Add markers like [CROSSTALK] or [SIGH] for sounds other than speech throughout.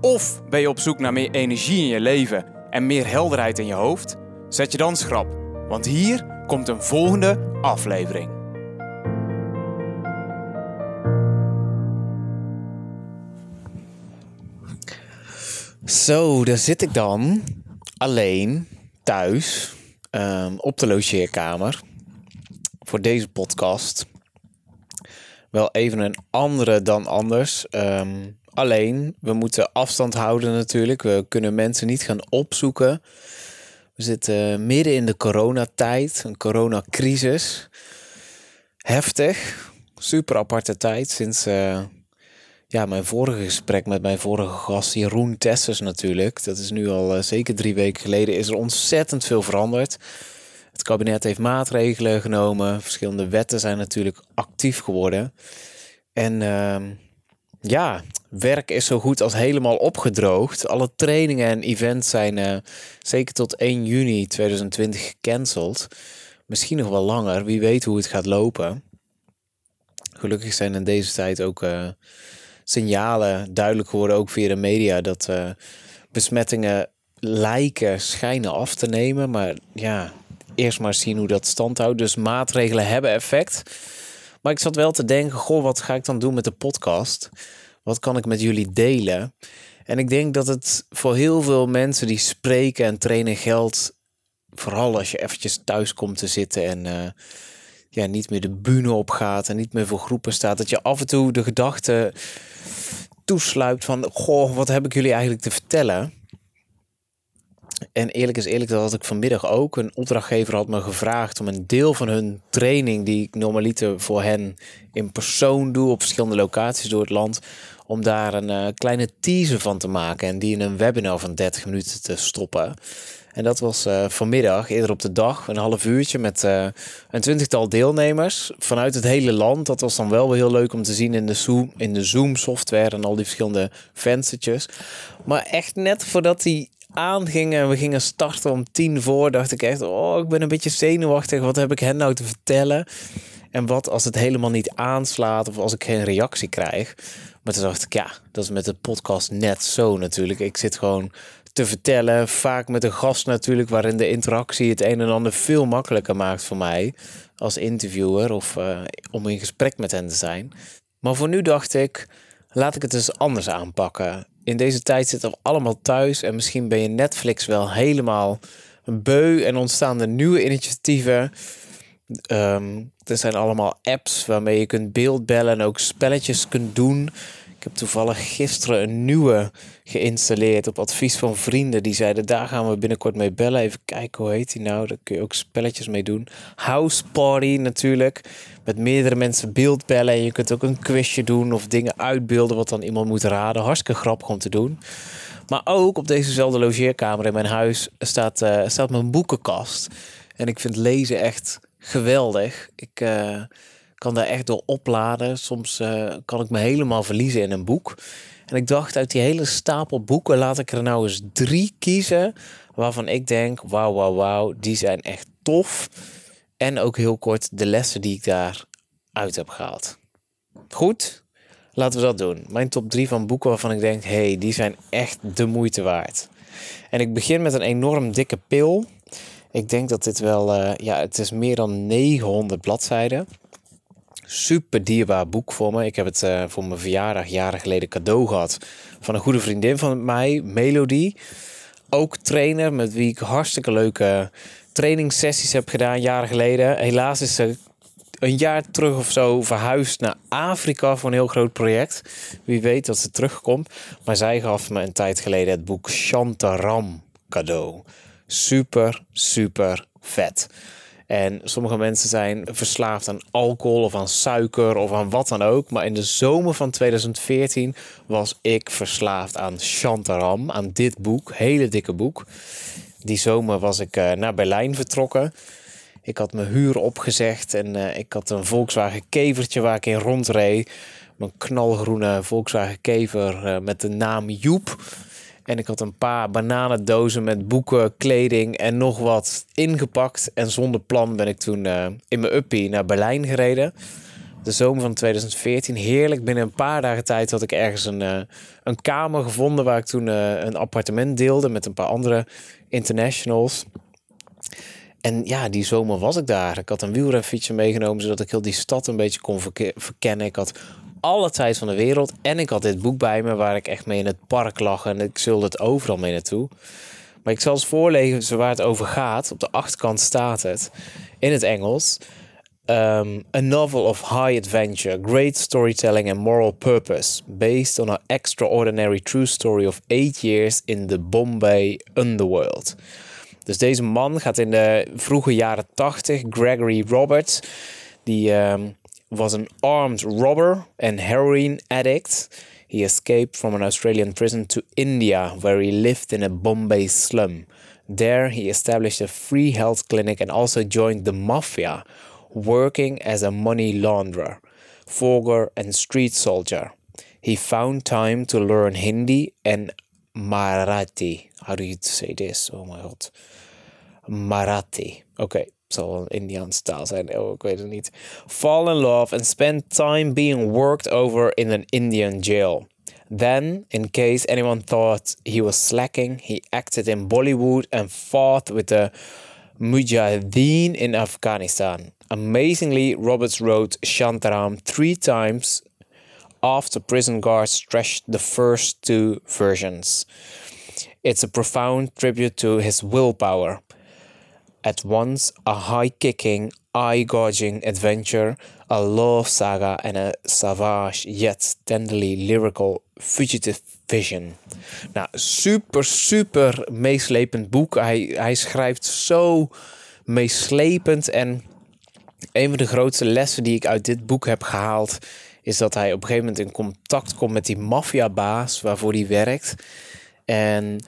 Of ben je op zoek naar meer energie in je leven en meer helderheid in je hoofd? Zet je dan schrap, want hier komt een volgende aflevering. Zo, daar zit ik dan alleen thuis um, op de logeerkamer voor deze podcast. Wel even een andere dan anders. Um, alleen, we moeten afstand houden natuurlijk. We kunnen mensen niet gaan opzoeken. We zitten midden in de coronatijd, een coronacrisis. Heftig, super aparte tijd sinds uh, ja, mijn vorige gesprek met mijn vorige gast Jeroen Tessers natuurlijk. Dat is nu al uh, zeker drie weken geleden. Is er ontzettend veel veranderd. Het kabinet heeft maatregelen genomen. Verschillende wetten zijn natuurlijk actief geworden. En uh, ja, werk is zo goed als helemaal opgedroogd. Alle trainingen en events zijn uh, zeker tot 1 juni 2020 gecanceld. Misschien nog wel langer. Wie weet hoe het gaat lopen. Gelukkig zijn in deze tijd ook uh, signalen duidelijk geworden, ook via de media, dat uh, besmettingen lijken schijnen af te nemen. Maar ja, eerst maar zien hoe dat stand houdt. Dus maatregelen hebben effect. Maar ik zat wel te denken, goh, wat ga ik dan doen met de podcast? Wat kan ik met jullie delen? En ik denk dat het voor heel veel mensen die spreken en trainen geldt, vooral als je eventjes thuis komt te zitten en uh, ja, niet meer de bühne opgaat en niet meer voor groepen staat, dat je af en toe de gedachte toesluipt van, goh, wat heb ik jullie eigenlijk te vertellen? En eerlijk is eerlijk, dat had ik vanmiddag ook. Een opdrachtgever had me gevraagd om een deel van hun training, die ik normaliter voor hen in persoon doe op verschillende locaties door het land, om daar een uh, kleine teaser van te maken en die in een webinar van 30 minuten te stoppen. En dat was uh, vanmiddag, eerder op de dag, een half uurtje met uh, een twintigtal deelnemers vanuit het hele land. Dat was dan wel weer heel leuk om te zien in de Zoom, in de Zoom software en al die verschillende venstertjes. Maar echt net voordat die aangingen en we gingen starten om tien voor, dacht ik echt, oh, ik ben een beetje zenuwachtig. Wat heb ik hen nou te vertellen? En wat als het helemaal niet aanslaat of als ik geen reactie krijg? Maar toen dacht ik, ja, dat is met de podcast net zo natuurlijk. Ik zit gewoon te vertellen, vaak met een gast natuurlijk, waarin de interactie het een en ander veel makkelijker maakt voor mij als interviewer of uh, om in gesprek met hen te zijn. Maar voor nu dacht ik, laat ik het eens anders aanpakken in deze tijd zitten we allemaal thuis en misschien ben je Netflix wel helemaal beu en ontstaan er nieuwe initiatieven. Um, er zijn allemaal apps waarmee je kunt beeldbellen en ook spelletjes kunt doen. Ik heb toevallig gisteren een nieuwe geïnstalleerd op advies van vrienden. Die zeiden, daar gaan we binnenkort mee bellen. Even kijken, hoe heet die nou? Daar kun je ook spelletjes mee doen. House Party natuurlijk. Met meerdere mensen beeldbellen. En je kunt ook een quizje doen of dingen uitbeelden wat dan iemand moet raden. Hartstikke grappig om te doen. Maar ook op dezezelfde logeerkamer in mijn huis staat, uh, staat mijn boekenkast. En ik vind lezen echt geweldig. Ik... Uh, kan daar echt door opladen. Soms uh, kan ik me helemaal verliezen in een boek. En ik dacht, uit die hele stapel boeken laat ik er nou eens drie kiezen. Waarvan ik denk, wauw, wauw, wauw, die zijn echt tof. En ook heel kort de lessen die ik daar uit heb gehaald. Goed, laten we dat doen. Mijn top drie van boeken waarvan ik denk, hey, die zijn echt de moeite waard. En ik begin met een enorm dikke pil. Ik denk dat dit wel, uh, ja, het is meer dan 900 bladzijden super dierbaar boek voor me. Ik heb het uh, voor mijn verjaardag jaren geleden cadeau gehad van een goede vriendin van mij, Melody. Ook trainer met wie ik hartstikke leuke trainingssessies heb gedaan jaren geleden. Helaas is ze een jaar terug of zo verhuisd naar Afrika voor een heel groot project. Wie weet dat ze terugkomt. Maar zij gaf me een tijd geleden het boek Shantaram cadeau. Super, super vet. En sommige mensen zijn verslaafd aan alcohol of aan suiker of aan wat dan ook. Maar in de zomer van 2014 was ik verslaafd aan Shantaram, aan dit boek, hele dikke boek. Die zomer was ik uh, naar Berlijn vertrokken. Ik had mijn huur opgezegd en uh, ik had een Volkswagen kevertje waar ik in rondreed. Mijn knalgroene Volkswagen kever uh, met de naam Joep. En ik had een paar bananendozen met boeken, kleding en nog wat ingepakt. En zonder plan ben ik toen uh, in mijn uppie naar Berlijn gereden. De zomer van 2014. Heerlijk. Binnen een paar dagen tijd had ik ergens een, uh, een kamer gevonden waar ik toen uh, een appartement deelde met een paar andere internationals. En ja, die zomer was ik daar. Ik had een wielrenfietsje meegenomen zodat ik heel die stad een beetje kon verkennen. Ik had alle tijd van de wereld. En ik had dit boek bij me waar ik echt mee in het park lag. En ik zulde het overal mee naartoe. Maar ik zal eens voorlezen waar het over gaat. Op de achterkant staat het in het Engels. Um, a novel of high adventure, great storytelling and moral purpose, based on an extraordinary true story of eight years in the Bombay underworld. Dus deze man gaat in de vroege jaren 80, Gregory Roberts, die um, was an armed robber and heroin addict. He escaped from an Australian prison to India, where he lived in a Bombay slum. There, he established a free health clinic and also joined the mafia, working as a money launderer, forger, and street soldier. He found time to learn Hindi and Marathi. How do you say this? Oh my god. Marathi. Okay, zal Indian taal zijn. Ik weet het niet. Fall in love and spend time being worked over in an Indian jail. Then, in case anyone thought he was slacking, he acted in Bollywood and fought with the Mujahideen in Afghanistan. Amazingly, Roberts wrote Shantaram three times after prison guards trashed the first two versions. It's a profound tribute to his willpower at once a high kicking, eye gouging adventure, a love saga, and a savage yet tenderly lyrical fugitive vision. Nou, super, super meeslepend boek. Hij, hij schrijft zo meeslepend. En een van de grootste lessen die ik uit dit boek heb gehaald, is dat hij op een gegeven moment in contact komt met die maffiabaas waarvoor hij werkt. En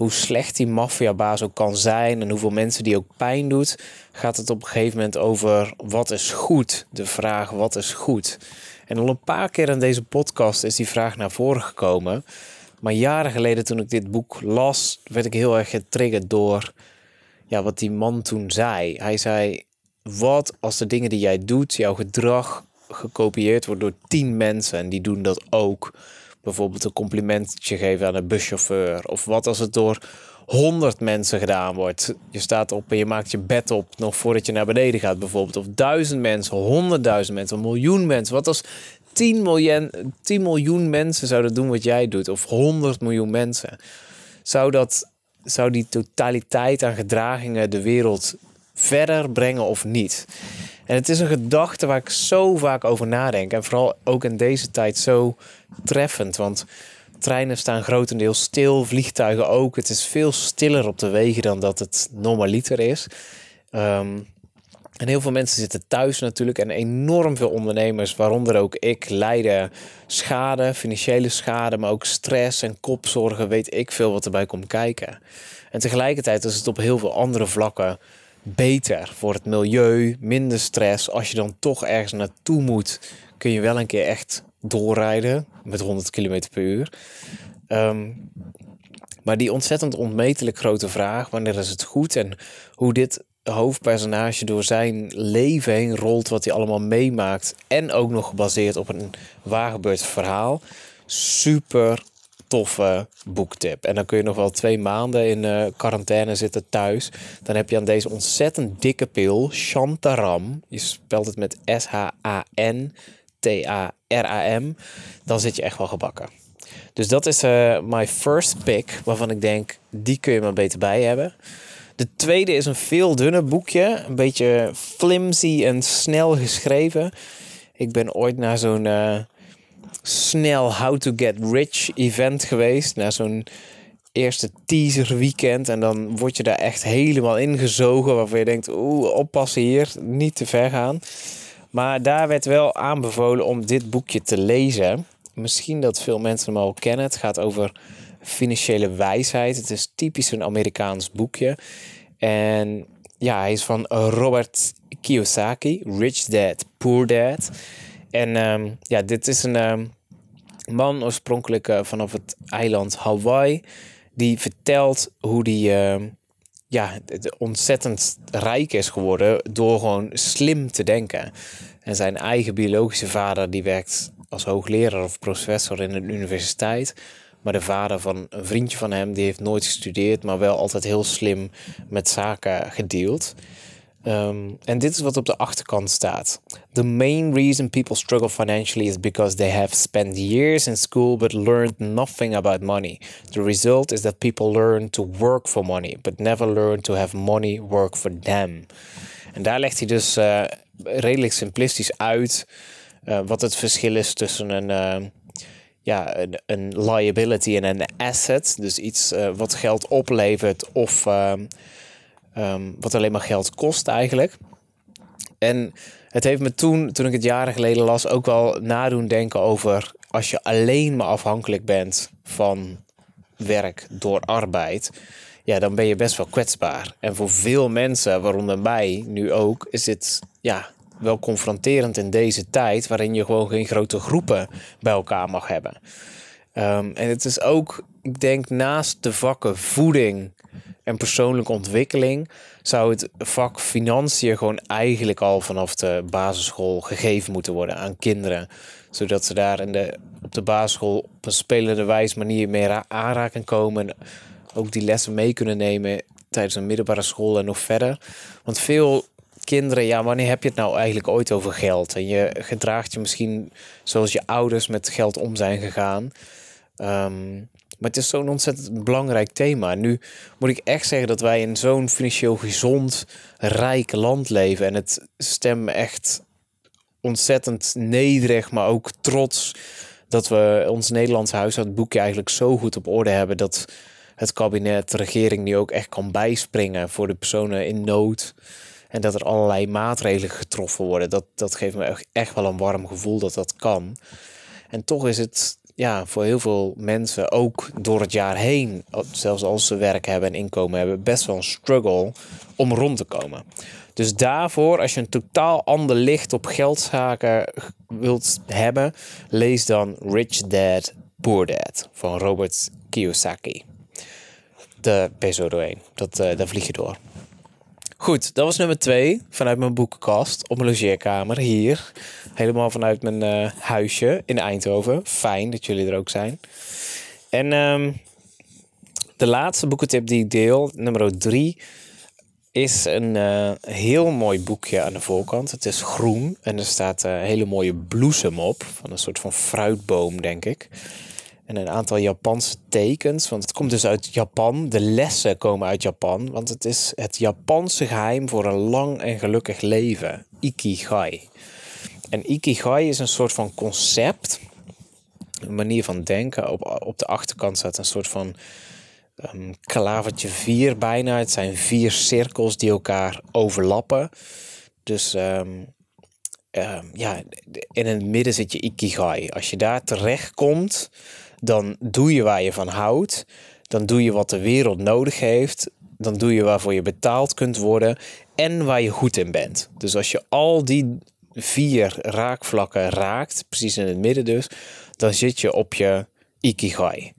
hoe slecht die maffiabaas ook kan zijn en hoeveel mensen die ook pijn doet, gaat het op een gegeven moment over wat is goed. De vraag wat is goed. En al een paar keer in deze podcast is die vraag naar voren gekomen. Maar jaren geleden toen ik dit boek las, werd ik heel erg getriggerd door ja, wat die man toen zei. Hij zei, wat als de dingen die jij doet, jouw gedrag gekopieerd wordt door tien mensen en die doen dat ook bijvoorbeeld een complimentje geven aan een buschauffeur. Of wat als het door honderd mensen gedaan wordt. Je staat op en je maakt je bed op nog voordat je naar beneden gaat bijvoorbeeld. Of duizend mensen, honderdduizend mensen, een miljoen mensen. Wat als 10 miljoen, 10 miljoen mensen zouden doen wat jij doet? Of 100 miljoen mensen? Zou, dat, zou die totaliteit aan gedragingen de wereld verder brengen of niet? En het is een gedachte waar ik zo vaak over nadenk. En vooral ook in deze tijd zo treffend. Want treinen staan grotendeels stil, vliegtuigen ook. Het is veel stiller op de wegen dan dat het normaliter is. Um, en heel veel mensen zitten thuis natuurlijk. En enorm veel ondernemers, waaronder ook ik, lijden schade, financiële schade, maar ook stress en kopzorgen. Weet ik veel wat erbij komt kijken. En tegelijkertijd is het op heel veel andere vlakken beter voor het milieu, minder stress. Als je dan toch ergens naartoe moet, kun je wel een keer echt doorrijden met 100 km per uur. Um, maar die ontzettend onmetelijk grote vraag, wanneer is het goed en hoe dit hoofdpersonage door zijn leven heen rolt, wat hij allemaal meemaakt en ook nog gebaseerd op een waargebeurd verhaal. Super toffe boektip. En dan kun je nog wel twee maanden in uh, quarantaine zitten thuis. Dan heb je aan deze ontzettend dikke pil, Shantaram. Je spelt het met S-H-A-N-T-A-R-A-M. Dan zit je echt wel gebakken. Dus dat is uh, my first pick, waarvan ik denk, die kun je maar beter bij hebben. De tweede is een veel dunner boekje. Een beetje flimsy en snel geschreven. Ik ben ooit naar zo'n... Uh, snel How to Get Rich event geweest. Naar zo'n eerste teaser weekend. En dan word je daar echt helemaal ingezogen. Waarvan je denkt, oeh, oppassen hier, niet te ver gaan. Maar daar werd wel aanbevolen om dit boekje te lezen. Misschien dat veel mensen hem al kennen. Het gaat over financiële wijsheid. Het is typisch een Amerikaans boekje. En ja, hij is van Robert Kiyosaki, Rich Dad, Poor Dad. En um, ja, dit is een um, man oorspronkelijk uh, vanaf het eiland Hawaii. Die vertelt hoe die uh, ja, ontzettend rijk is geworden door gewoon slim te denken. En zijn eigen biologische vader die werkt als hoogleraar of professor in een universiteit. Maar de vader van een vriendje van hem, die heeft nooit gestudeerd, maar wel altijd heel slim met zaken gedeeld. Um, en dit is wat op de achterkant staat. The main reason people struggle financially is because they have spent years in school but learned nothing about money. The result is that people learn to work for money, but never learn to have money work for them. En daar legt hij dus uh, redelijk simplistisch uit uh, wat het verschil is tussen een, uh, ja, een, een, liability en een asset. Dus iets wat geld oplevert of ehm, Um, wat alleen maar geld kost eigenlijk. En het heeft me toen, toen ik het jaren geleden las, ook wel nadoen denken over als je alleen maar afhankelijk bent van werk door arbeid. Ja, dan ben je best wel kwetsbaar. En voor veel mensen, waaronder mij nu ook, is dit ja, wel confronterend in deze tijd waarin je gewoon geen grote groepen bij elkaar mag hebben. Um, en het is ook, ik denk, naast de vakken voeding, en persoonlijke ontwikkeling zou het vak financiën gewoon eigenlijk al vanaf de basisschool gegeven moeten worden aan kinderen. Zodat ze daar in de, op de basisschool op een spelende wijze manier meer aanraking komen. En ook die lessen mee kunnen nemen tijdens een middelbare school en nog verder. Want veel kinderen, ja, wanneer heb je het nou eigenlijk ooit over geld? En je gedraagt je misschien zoals je ouders met geld om zijn gegaan. Um, maar het is zo'n ontzettend belangrijk thema. Nu moet ik echt zeggen dat wij in zo'n financieel gezond, rijk land leven. En het stem echt ontzettend nederig, maar ook trots dat we ons Nederlandse huishoudboekje eigenlijk zo goed op orde hebben dat het kabinet, de regering nu ook echt kan bijspringen voor de personen in nood. En dat er allerlei maatregelen getroffen worden. Dat, dat geeft me echt wel een warm gevoel dat dat kan. En toch is het ja, voor heel veel mensen ook door het jaar heen, zelfs als ze werk hebben en inkomen hebben, best wel een struggle om rond te komen. Dus daarvoor, als je een totaal ander licht op geldzaken wilt hebben, lees dan Rich Dad, Poor Dad van Robert Kiyosaki. De peso doorheen, dat, uh, daar vlieg je door. Goed, dat was nummer twee vanuit mijn boekenkast op mijn logeerkamer hier. Helemaal vanuit mijn uh, huisje in Eindhoven. Fijn dat jullie er ook zijn. En um, de laatste boekentip die ik deel, nummer drie, is een uh, heel mooi boekje aan de voorkant. Het is groen en er staat een hele mooie bloesem op. Van een soort van fruitboom, denk ik en een aantal Japanse tekens. Want het komt dus uit Japan. De lessen komen uit Japan. Want het is het Japanse geheim voor een lang en gelukkig leven. Ikigai. En Ikigai is een soort van concept. Een manier van denken. Op, op de achterkant staat een soort van um, klavertje vier bijna. Het zijn vier cirkels die elkaar overlappen. Dus um, um, ja, in het midden zit je Ikigai. Als je daar terecht komt dan doe je waar je van houdt. Dan doe je wat de wereld nodig heeft. Dan doe je waarvoor je betaald kunt worden. En waar je goed in bent. Dus als je al die vier raakvlakken raakt, precies in het midden dus, dan zit je op je ikigai.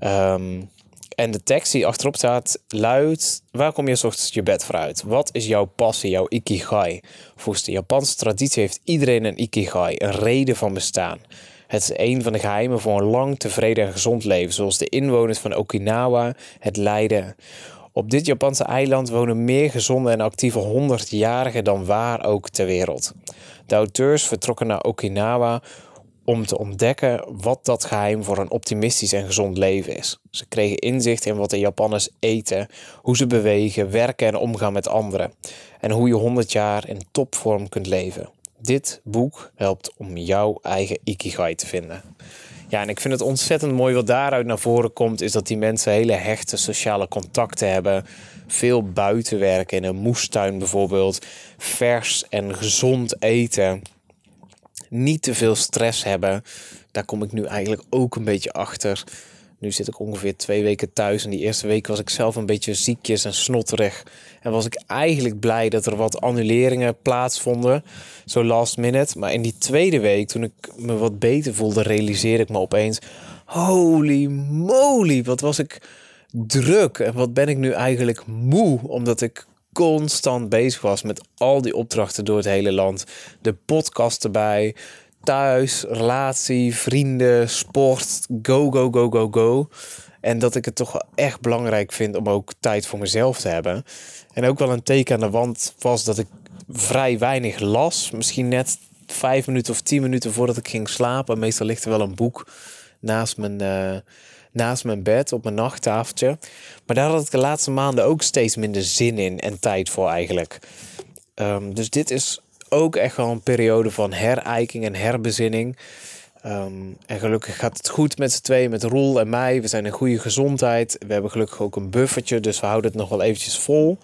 Um, en de tekst die achterop staat luidt: Waar kom je ochtends je bed voor uit? Wat is jouw passie, jouw ikigai? Volgens de Japanse traditie heeft iedereen een ikigai, een reden van bestaan. Het is een van de geheimen voor een lang, tevreden en gezond leven, zoals de inwoners van Okinawa het leiden. Op dit Japanse eiland wonen meer gezonde en actieve honderdjarigen dan waar ook ter wereld. De auteurs vertrokken naar Okinawa om te ontdekken wat dat geheim voor een optimistisch en gezond leven is. Ze kregen inzicht in wat de Japanners eten, hoe ze bewegen, werken en omgaan met anderen en hoe je 100 jaar in topvorm kunt leven. Dit boek helpt om jouw eigen ikigai te vinden. Ja, en ik vind het ontzettend mooi wat daaruit naar voren komt, is dat die mensen hele hechte sociale contacten hebben. Veel buitenwerken in een moestuin bijvoorbeeld. Vers en gezond eten. Niet te veel stress hebben. Daar kom ik nu eigenlijk ook een beetje achter. Nu zit ik ongeveer twee weken thuis. En die eerste week was ik zelf een beetje ziekjes en snotterig. En was ik eigenlijk blij dat er wat annuleringen plaatsvonden. Zo last minute. Maar in die tweede week, toen ik me wat beter voelde, realiseerde ik me opeens. Holy moly, wat was ik druk. En wat ben ik nu eigenlijk moe. Omdat ik constant bezig was met al die opdrachten door het hele land. De podcast erbij thuis, relatie, vrienden, sport, go, go, go, go, go. En dat ik het toch echt belangrijk vind om ook tijd voor mezelf te hebben. En ook wel een teken aan de wand was dat ik vrij weinig las. Misschien net vijf minuten of tien minuten voordat ik ging slapen. Meestal ligt er wel een boek naast mijn, uh, naast mijn bed op mijn nachttafeltje. Maar daar had ik de laatste maanden ook steeds minder zin in en tijd voor eigenlijk. Um, dus dit is ook echt wel een periode van herijking en herbezinning. Ehm, en gelukkig gaat het goed met z'n tweeën, met Roel en mij. We zijn in goede gezondheid. We hebben gelukkig ook een buffertje, dus we houden het nog wel eventjes vol.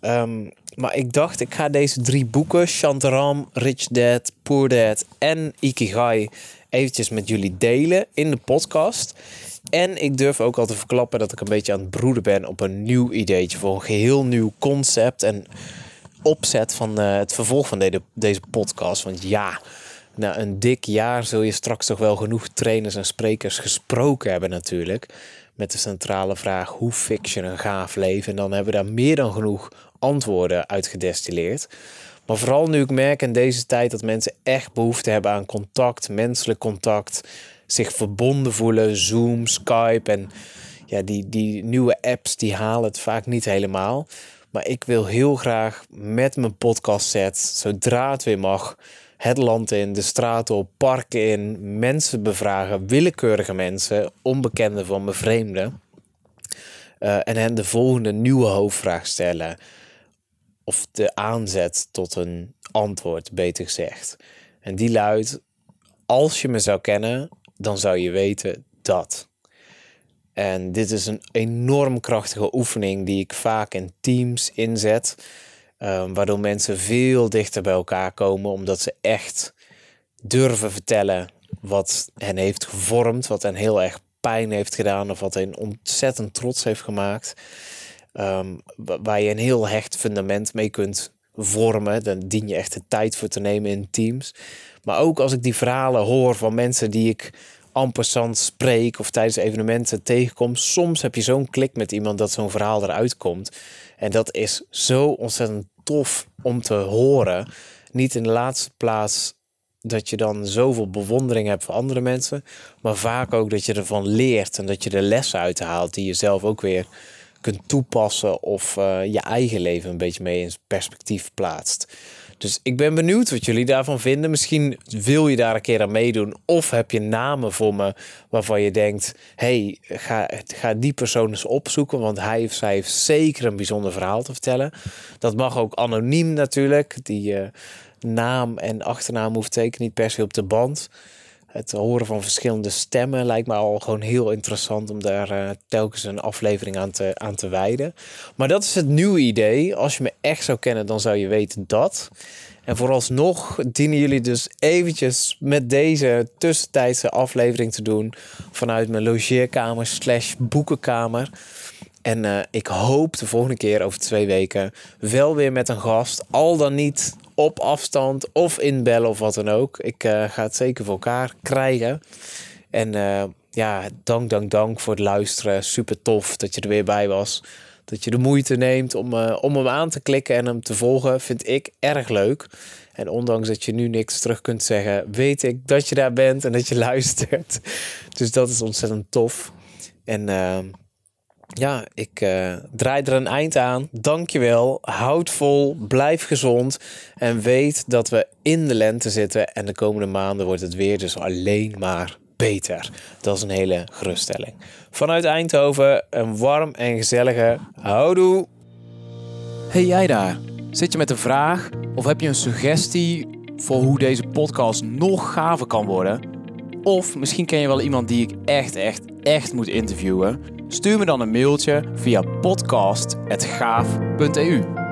Ehm, maar ik dacht, ik ga deze drie boeken, Shantaram, Rich Dad, Poor Dad en Ikigai, eventjes met jullie delen in de podcast. En ik durf ook al te verklappen dat ik een beetje aan het broeden ben op een nieuw ideetje voor een geheel nieuw concept. En opzet van uh, het vervolg van de, deze podcast. Want ja, na een dik jaar zul je straks toch wel genoeg trainers en sprekers gesproken hebben natuurlijk. Met de centrale vraag hoe fix je een gaaf leven? En dan hebben we daar meer dan genoeg antwoorden uit gedestilleerd. Maar vooral nu ik merk in deze tijd dat mensen echt behoefte hebben aan contact, menselijk contact, zich verbonden voelen, Zoom, Skype en ja, die, die nieuwe apps die halen het vaak niet helemaal. Maar ik wil heel graag met mijn podcast set, zodra het weer mag, het land in, de straat op, parken in, mensen bevragen, willekeurige mensen, onbekende van me vreemden. Uh, en hen de volgende nieuwe hoofdvraag stellen. Of de aanzet tot een antwoord, beter gezegd. En die luidt: Als je me zou kennen, dan zou je weten dat. En dit is een enorm krachtige oefening die ik vaak in teams inzet. Um, waardoor mensen veel dichter bij elkaar komen, omdat ze echt durven vertellen wat hen heeft gevormd, wat hen heel erg pijn heeft gedaan of wat hen ontzettend trots heeft gemaakt. Um, waar je een heel hecht fundament mee kunt vormen. Dan dien je echt de tijd voor te nemen in teams. Maar ook als ik die verhalen hoor van mensen die ik passant spreek of tijdens evenementen tegenkom. Soms heb je zo'n klik met iemand dat zo'n verhaal eruit komt. En dat is zo ontzettend tof om te horen. Niet in de laatste plaats dat je dan zoveel bewondering hebt voor andere mensen, maar vaak ook dat je ervan leert en dat je er lessen uit haalt die je zelf ook weer kunt toepassen of uh, je eigen leven een beetje mee in perspectief plaatst. Dus ik ben benieuwd wat jullie daarvan vinden. Misschien wil je daar een keer aan meedoen. Of heb je namen voor me waarvan je denkt: hey, ga, ga die persoon eens opzoeken. Want hij of zij heeft zeker een bijzonder verhaal te vertellen. Dat mag ook anoniem natuurlijk. Die uh, naam en achternaam hoeft zeker niet per se op de band het horen van verschillende stemmen lijkt me al gewoon heel interessant om daar uh, telkens een aflevering aan te, aan te wijden. Maar dat is het nieuwe idee. Als je me echt zou kennen, dan zou je weten dat. En vooralsnog dienen jullie dus eventjes met deze tussentijdse aflevering te doen vanuit mijn logeerkamer slash boekenkamer. En uh, ik hoop de volgende keer over twee weken wel weer met een gast. Al dan niet op afstand of inbellen of wat dan ook. Ik uh, ga het zeker voor elkaar krijgen. En uh, ja, dank, dank, dank voor het luisteren. Super tof dat je er weer bij was. Dat je de moeite neemt om, uh, om hem aan te klikken en hem te volgen, vind ik erg leuk. En ondanks dat je nu niks terug kunt zeggen, weet ik dat je daar bent en dat je [LAUGHS] luistert. Dus dat is ontzettend tof. En ja, ik uh, draai er een eind aan. Dankjewel. Houd vol. Blijf gezond. En weet dat we in de lente zitten. En de komende maanden wordt het weer dus alleen maar beter. Dat is een hele geruststelling. Vanuit Eindhoven een warm en gezellige houdoe. Hey jij daar. Zit je met een vraag? Of heb je een suggestie voor hoe deze podcast nog gaver kan worden? Of misschien ken je wel iemand die ik echt, echt, echt moet interviewen. Stuur me dan een mailtje via podcast.gaaf.eu.